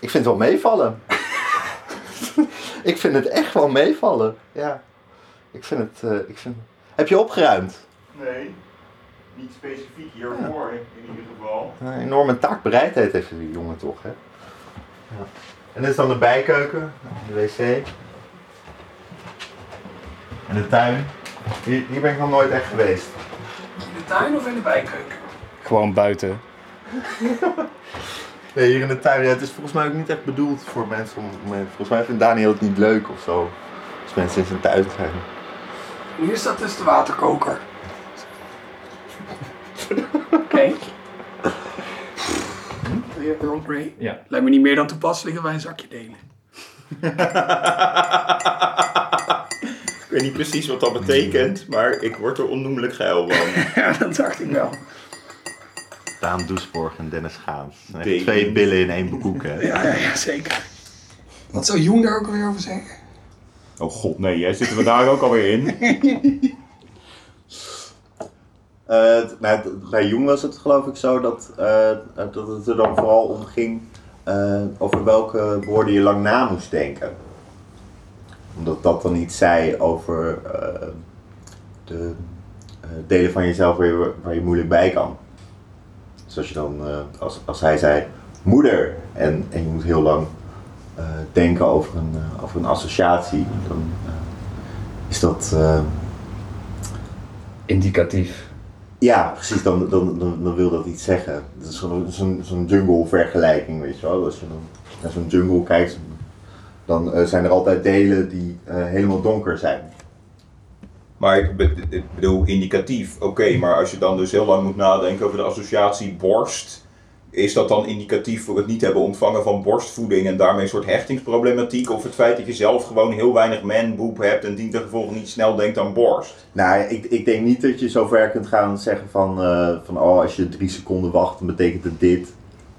Ik vind het wel meevallen. ik vind het echt wel meevallen. Ja. Ik vind het. eh, ik vind... Heb je opgeruimd? Nee, niet specifiek hiervoor in ieder geval. Een enorme taakbereidheid heeft die jongen toch, hè? Ja. En dit is dan de bijkeuken, de wc. En de tuin. Hier, hier ben ik nog nooit echt geweest. In de tuin of in de bijkeuken? Gewoon buiten. Nee, hier in de tuin. Ja, het is volgens mij ook niet echt bedoeld voor mensen om. om- Volgens mij vindt Daniel het niet leuk of zo. Als mensen in zijn tuin zijn. En hier staat dus de waterkoker. Oké. Je Earl Grey? Ja. Lijkt me niet meer dan toepasselijk dat wij een zakje delen. Ik weet niet precies wat dat betekent, maar ik word er onnoemelijk geil van. Ja, dat dacht ik wel. Daan Doesborg en Dennis Gaans. Twee billen in één bekoek, hè? Ja, ja, ja, zeker. Wat zou Jong daar ook alweer over zeggen? Oh god, nee, jij zitten we daar ook alweer in. Eh, nou, bij Jong was het geloof ik zo dat, eh, eh, dat het er dan vooral om ging over welke woorden je lang na moest denken. Omdat dat dan iets zei over de delen van jezelf waar je, waar je moeilijk bij kan. Dus als je dan, als, als hij zei moeder en, en je moet heel lang denken over een, over een associatie, dan is dat... Indicatief. Ja, precies, dan, dan, dan, dan wil dat iets zeggen. Het is zo'n zo'n jungle-vergelijking, weet je wel. Als je naar zo'n jungle kijkt, dan eh, zijn er altijd delen die eh, helemaal donker zijn. Maar ik bedoel, indicatief, oké, maar als je dan dus heel lang moet nadenken over de associatie borst, is dat dan indicatief voor het niet hebben ontvangen van borstvoeding en daarmee een soort hechtingsproblematiek? Of het feit dat je zelf gewoon heel weinig manboep hebt en die gevolg niet snel denkt aan borst? Nou, ik, ik denk niet dat je zo ver kunt gaan zeggen van, eh, van oh, als je drie seconden wacht, dan betekent het dit.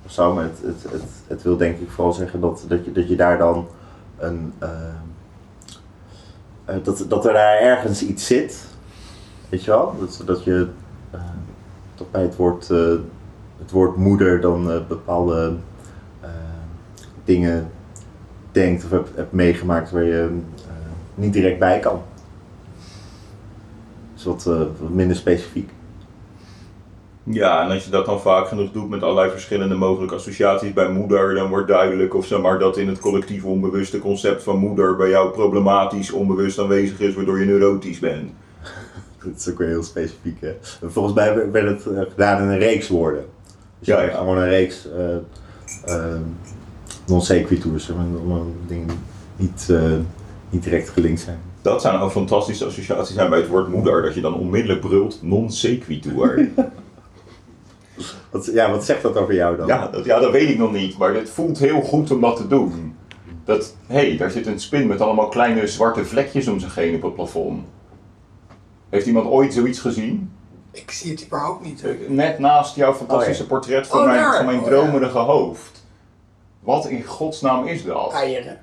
Of zo, het, het, het, het wil denk ik vooral zeggen dat, dat, je, dat je daar dan een... eh, eh, dat, dat er daar ergens iets zit. Weet je wel? Dat, dat je... dat bij het woord het woord moeder dan eh, bepaalde eh, dingen denkt of hebt, hebt meegemaakt waar je eh, niet direct bij kan. Dus wat, wat minder specifiek. Ja, en als je dat dan vaak genoeg doet met allerlei verschillende mogelijke associaties bij moeder, dan wordt duidelijk of zeg maar dat in het collectief onbewuste concept van moeder bij jou problematisch onbewust aanwezig is, waardoor je neurotisch bent. Dat is ook weer heel specifiek. Hè? En volgens mij werd het gedaan in een reeks woorden. Dus Ja, ja, gewoon een reeks eh eh, non sequiturs, zeg maar, allemaal dingen niet, eh, niet direct gelinkt zijn. Dat zou nou een fantastische associatie zijn bij het woord moeder, dat je dan onmiddellijk brult non sequitur. Wat, ja, wat zegt dat over jou dan? ja, dat, ja, dat weet ik nog niet, maar het voelt heel goed om dat te doen. Dat, hé, hey, daar zit een spin met allemaal kleine zwarte vlekjes om zich heen op het plafond. Heeft iemand ooit zoiets gezien? Ik zie het überhaupt niet. Net naast jouw fantastische Oh, ja. portret van Oh, mijn, van mijn Oh, ja. dromerige hoofd. Wat in godsnaam is dat? Eieren.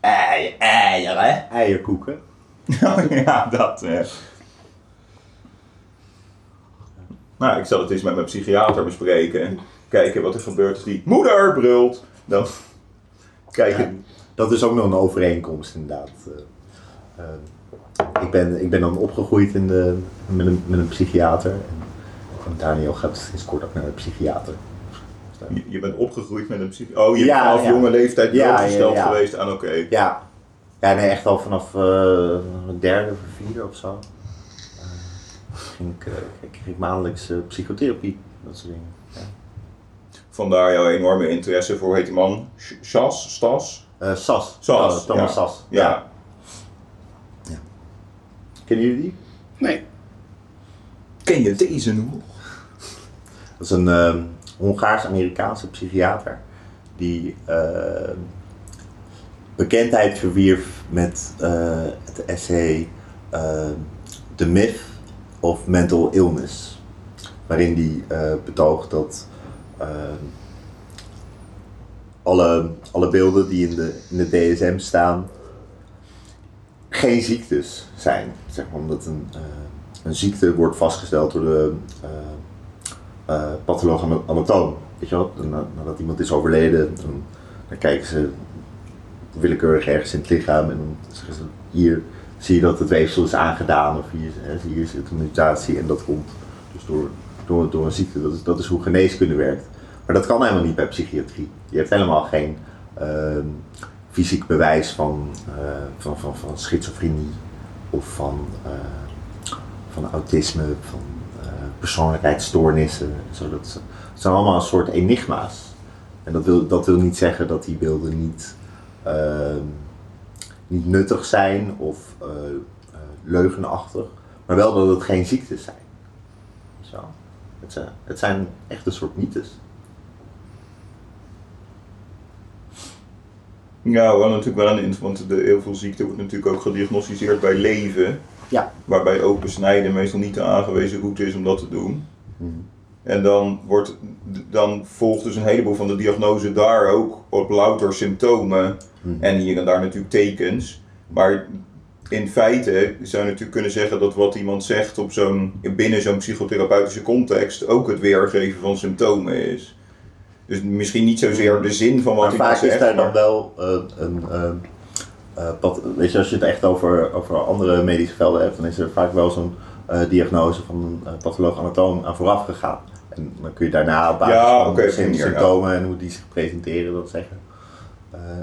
Ei, eieren. Eierkoeken. ja, dat. eh. Nou, ik zal het eens met mijn psychiater bespreken. Kijken wat er gebeurt als die moeder brult. Dan kijken. Dat is ook nog een overeenkomst inderdaad. Eh, eh, ik, ben, ik ben dan opgegroeid in de, met, een, met een psychiater. En, Daniel gaat sinds kort ook naar de psychiater. Je, je bent opgegroeid met een psych... Oh, je Ja, bent vanaf ja. jonge leeftijd blootgesteld ja, geweest aan oké. Ja, ja nee, echt al vanaf een derde of vierde of zo. Eh, ging ik, eh, kreeg ik maandelijks psychotherapie, dat soort dingen. Ja. Vandaar jouw enorme interesse voor, hoe heet die man? Sas? Stas? Sas. Sas, Oh, Thomas. Sas. Ja. Kennen jullie die? Nee. Ken je deze nog? Dat is een ehm, Hongaars-Amerikaanse psychiater die eh, bekendheid verwierf met eh, het essay eh, The Myth of Mental Illness. Waarin hij eh, betoogt dat alle, alle beelden die in de, in de DSM staan geen ziektes zijn. Zeg maar, omdat een, eh, een ziekte wordt vastgesteld door de eh, eh patholoog ana- anatoom. Weet je nadat iemand is overleden, dan, kijken ze willekeurig ergens in het lichaam en dan zeggen ze hier zie je dat het weefsel is aangedaan of hier zit een mutatie en dat komt dus door, door, door een ziekte. Dat is, dat is hoe geneeskunde werkt. Maar dat kan helemaal niet bij psychiatrie. Je hebt helemaal geen ehm, fysiek bewijs van, eh, van, van, van schizofrenie of van, eh, van autisme, van eh, persoonlijkheidsstoornissen. Zo, dat, zijn allemaal een soort enigma's. En dat wil, dat wil niet zeggen dat die beelden niet, ehm, niet nuttig zijn of leugenachtig, maar wel dat het geen ziektes zijn. Zo. Het, zijn het zijn echt een soort mythes. Ja, wel natuurlijk wel een want de, heel veel ziekte wordt natuurlijk ook gediagnosticeerd bij leven. Ja. Waarbij open snijden meestal niet de aangewezen route is om dat te doen. En dan, wordt, dan volgt dus een heleboel van de diagnose daar ook op louter symptomen. En hier en daar natuurlijk tekens. Maar in feite zou je natuurlijk kunnen zeggen dat wat iemand zegt op zo'n, binnen zo'n psychotherapeutische context ook het weergeven van symptomen is. Dus misschien niet zozeer de zin van wat Maar iemand vaak is zegt. daar dan wel eh, een. eh, eh, pat- weet je, als je het echt over, over andere medische velden hebt, dan is er vaak wel zo'n diagnose van een patholoog-anatoom aan vooraf gegaan. En dan kun je daarna op basis Ja, van manier, symptomen en hoe die zich presenteren, dat zeggen.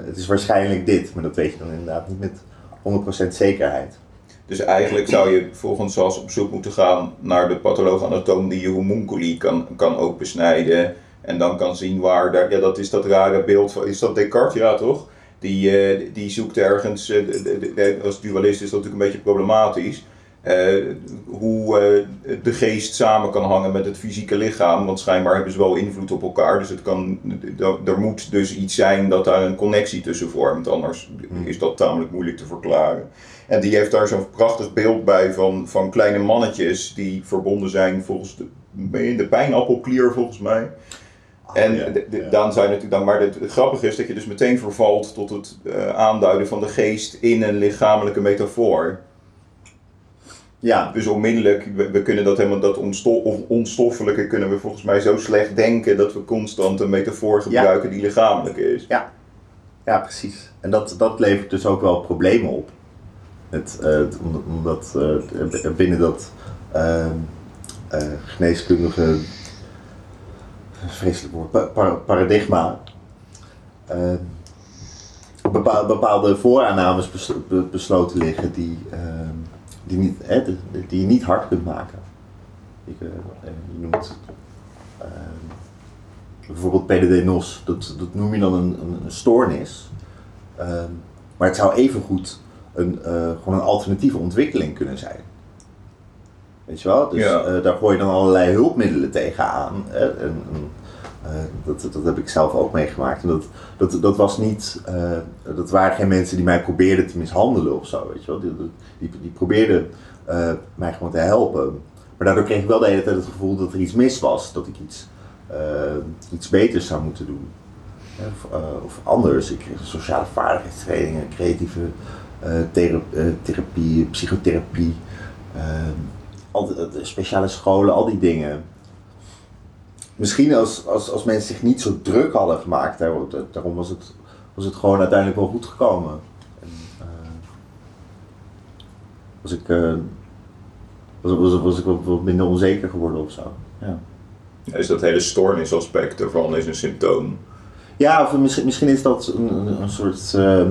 Het is waarschijnlijk dit, maar dat weet je dan inderdaad niet met 100% zekerheid. Dus eigenlijk zou je volgens SAS op zoek moeten gaan naar de patholoog-anatoom die je homunculi kan, kan ook besnijden. En dan kan zien waar, daar, ja dat is dat rare beeld van, is dat Descartes? Ja toch? Die, eh, die zoekt ergens, eh, de- de- de- als dualist is dat natuurlijk een beetje problematisch. eh, hoe de geest samen kan hangen met het fysieke lichaam. Want schijnbaar hebben ze wel invloed op elkaar. Dus het kan, er- moet dus iets zijn dat daar een connectie tussen vormt. Anders is dat tamelijk moeilijk te verklaren. En die heeft daar zo'n prachtig beeld bij van, van kleine mannetjes die verbonden zijn volgens de, de pijnappelklier volgens mij. En ja, de- de- ja. dan zijn natuurlijk dan, maar het, het grappige is dat je dus meteen vervalt tot het eh, aanduiden van de geest in een lichamelijke metafoor. Ja, Dus onmiddellijk, we, we kunnen dat helemaal, dat onsto- of onstoffelijke kunnen we volgens mij zo slecht denken dat we constant een metafoor gebruiken die lichamelijk is. ja precies. En dat, dat levert dus ook wel problemen op. Het, eh, het- omdat eh, binnen dat eh, eh, geneeskundige vreselijk woord, pa- par- paradigma eh, bepaal- bepaalde vooraannames bes- be- besloten liggen die, eh, die, niet, die je niet hard kunt maken. Ik, eh, je noemt eh, bijvoorbeeld PDD-NOS, dat, dat noem je dan een, een, stoornis. Ehm, maar het zou evengoed een, eh, gewoon een alternatieve ontwikkeling kunnen zijn. Weet je wel? Dus Ja. eh, daar gooi je dan allerlei hulpmiddelen tegenaan. Hè? En, eh, dat, dat heb ik zelf ook meegemaakt. En dat, dat, dat was niet, eh, dat waren geen mensen die mij probeerden te mishandelen of zo. Weet je wel? Die, die, die probeerden mij gewoon te helpen. Maar daardoor kreeg ik wel de hele tijd het gevoel dat er iets mis was. Dat ik iets, iets beters zou moeten doen. Of, of anders. Ik kreeg sociale vaardigheidstrainingen, creatieve thera- therapie, psychotherapie, al de, de speciale scholen, al die dingen. Misschien als, als, als mensen zich niet zo druk hadden gemaakt, daar- daarom was het, was het gewoon uiteindelijk wel goed gekomen. En, eh, was ik, eh, was, was, was ik wat, minder onzeker geworden of zo. Ja. Dus dat hele stoornisaspect ervan is een symptoom. Ja, of misschien, misschien is dat een, een, soort eh,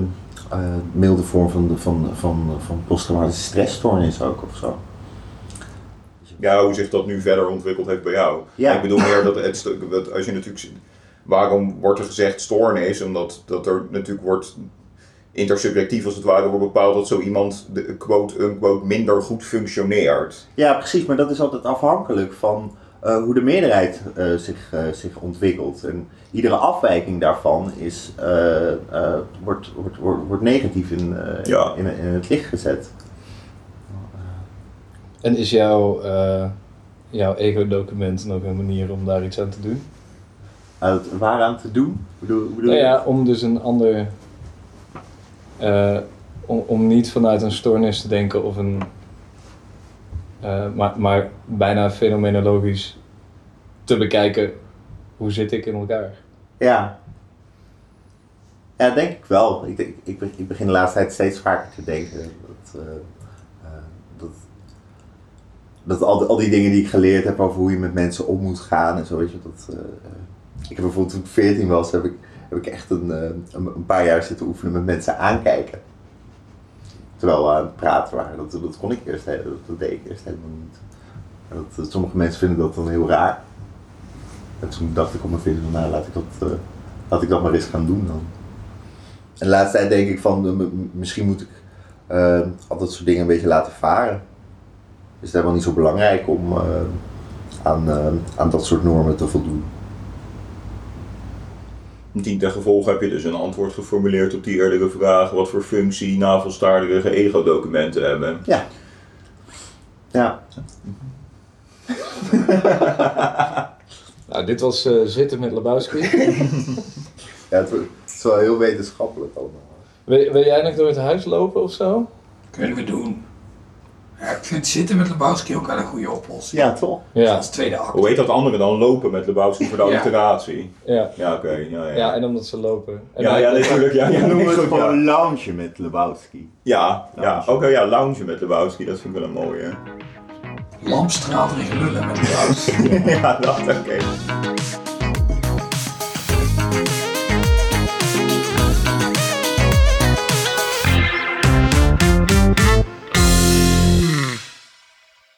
milde vorm van, van, van, van posttraumatische stressstoornis ook of zo. Ja, hoe zich dat nu verder ontwikkeld heeft bij jou. Ja. Ik bedoel meer dat het, dat als je natuurlijk. Waarom wordt er gezegd stoornis? Omdat dat er natuurlijk wordt intersubjectief als het ware wordt bepaald dat zo iemand de quote unquote minder goed functioneert. Ja, precies, maar dat is altijd afhankelijk van eh, hoe de meerderheid eh, zich, eh, zich ontwikkelt. En iedere afwijking daarvan is, wordt, wordt, wordt, wordt negatief in, Ja. in, in het licht gezet. En is jouw, eh, jouw ego-document nog een manier om daar iets aan te doen? Uh, waaraan te doen? Bedoel, bedoel Nou ja, om dus een ander. eh, om, om niet vanuit een stoornis te denken of een. eh, maar, maar bijna fenomenologisch te bekijken hoe zit ik in elkaar. Ja. Ja, denk ik wel. Ik, denk- ik, be- ik begin de laatste tijd steeds vaker te denken dat, dat, dat al, die- dingen die ik geleerd heb over hoe je met mensen om moet gaan en zo, weet je, dat, eh, eh, ik heb bijvoorbeeld toen ik 14 was, heb ik, heb ik echt een, eh, een, een paar jaar zitten oefenen met mensen aankijken. Terwijl we aan het praten waren. Dat, dat kon ik eerst, dat, dat deed ik eerst helemaal niet. Dat, sommige mensen vinden dat dan heel raar. En toen dacht ik op mijn vinger, nou laat ik dat, laat ik dat maar eens gaan doen dan. En de laatste tijd denk ik van, misschien moet ik al dat soort dingen een beetje laten varen. Is het helemaal niet zo belangrijk om eh, aan, eh, aan dat soort normen te voldoen. Dien ten gevolge heb je dus een antwoord geformuleerd op die eerdere vraag wat voor functie navelstaardige ego-documenten hebben. Ja. Ja. Nou, dit was eh, Zitten met Lebowski. ja het is wel heel wetenschappelijk allemaal. wil, wil jij nog door het huis lopen of zo? Kunnen we doen. Ja, ik vind zitten met Lebowski ook wel een goede oplossing. Ja, toch? Ja, Als tweede acte. Hoe heet dat andere dan? Lopen met Lebowski voor de Ja. alliteratie. ja. Ja, oké. ja, ja. ja, en omdat ze lopen. En ja, ja, natuurlijk. Ja, ja, noemen het ja. gewoon lounge met Lebowski. Ja, ja. Oké, ja, lounge met Lebowski, dat vind ik wel een mooie. Lampstraal erin lullen met Lebowski. ja, dat, oké.